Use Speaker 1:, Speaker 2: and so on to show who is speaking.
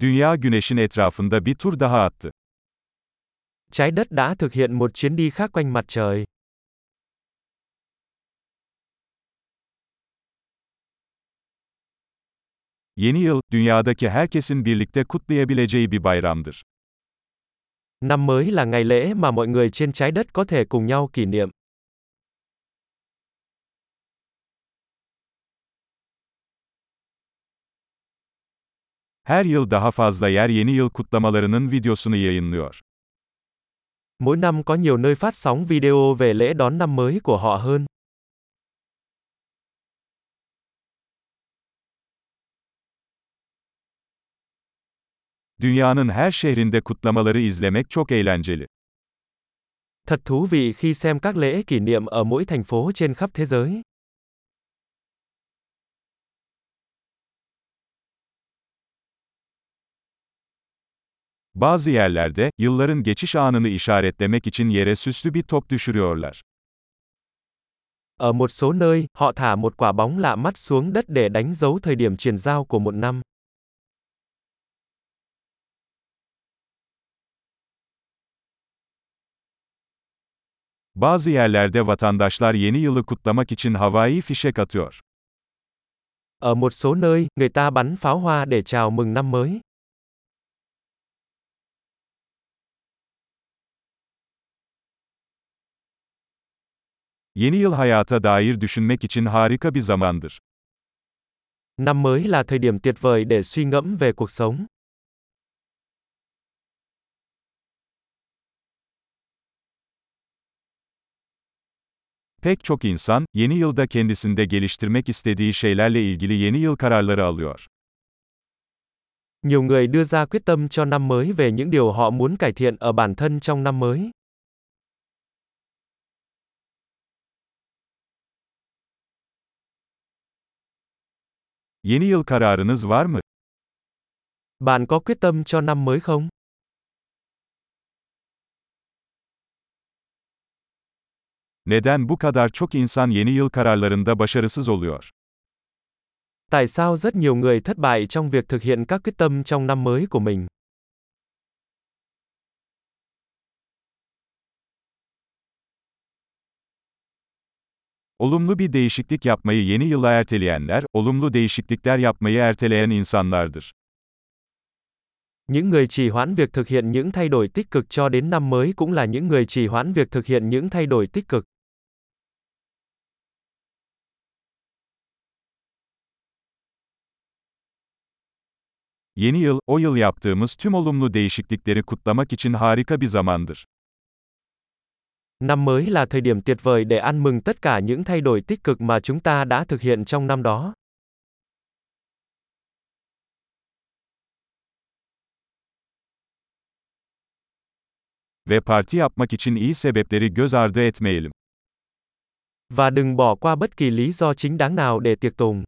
Speaker 1: Dünya güneşin etrafında bir tur daha attı.
Speaker 2: Trái đất đã thực hiện một chuyến đi khác quanh mặt trời.
Speaker 1: Yeni yıl, dünyadaki herkesin birlikte kutlayabileceği bir bayramdır.
Speaker 2: Năm mới là ngày lễ mà mọi người trên trái đất có thể cùng nhau kỷ niệm.
Speaker 1: Her yıl daha fazla yer yeni yıl kutlamalarının videosunu yayınlıyor.
Speaker 2: Mỗi năm có nhiều nơi phát sóng video về lễ đón năm mới của họ hơn.
Speaker 1: Dünyanın her şehrinde kutlamaları izlemek çok eğlenceli.
Speaker 2: Thật thú vị khi xem các lễ kỷ niệm ở mỗi thành phố trên khắp thế giới.
Speaker 1: Bazı yerlerde, yılların geçiş anını işaretlemek için yere süslü bir top düşürüyorlar.
Speaker 2: Ở một số nơi, họ thả một quả bóng lạ mắt xuống đất để đánh dấu thời điểm chuyển giao của một năm.
Speaker 1: Bazı yerlerde vatandaşlar yeni yılı kutlamak için havai fişek atıyor.
Speaker 2: Ở một số nơi, người ta bắn pháo hoa để chào mừng năm mới.
Speaker 1: Yeni yıl hayata dair düşünmek için harika bir zamandır.
Speaker 2: Năm mới là thời điểm tuyệt vời để suy ngẫm về cuộc sống.
Speaker 1: Pek çok insan, yeni yılda kendisinde geliştirmek istediği şeylerle ilgili yeni yıl kararları alıyor.
Speaker 2: Nhiều người đưa ra quyết tâm cho năm mới về những điều họ muốn cải thiện ở bản thân trong năm mới.
Speaker 1: Yeni yıl kararınız var mı?
Speaker 2: Bạn có quyết tâm cho năm mới không?
Speaker 1: Neden bu kadar çok insan yeni yıl kararlarında başarısız oluyor?
Speaker 2: Tại sao rất nhiều người thất bại trong việc thực hiện các quyết tâm trong năm mới của mình?
Speaker 1: Olumlu bir değişiklik yapmayı yeni yıla erteleyenler, olumlu değişiklikler yapmayı erteleyen insanlardır.
Speaker 2: Những người trì hoãn việc thực hiện những thay đổi tích cực cho đến năm mới cũng là những người trì hoãn việc thực hiện những thay đổi tích cực.
Speaker 1: Yeni yıl, o yıl yaptığımız tüm olumlu değişiklikleri kutlamak için harika bir zamandır.
Speaker 2: Năm mới là thời điểm tuyệt vời để ăn mừng tất cả những thay đổi tích cực mà chúng ta đã thực hiện trong năm đó.
Speaker 1: Ve parti yapmak için iyi sebepleri göz ardı etmeyelim.
Speaker 2: Và đừng bỏ qua bất kỳ lý do chính đáng nào để tiệc tùng.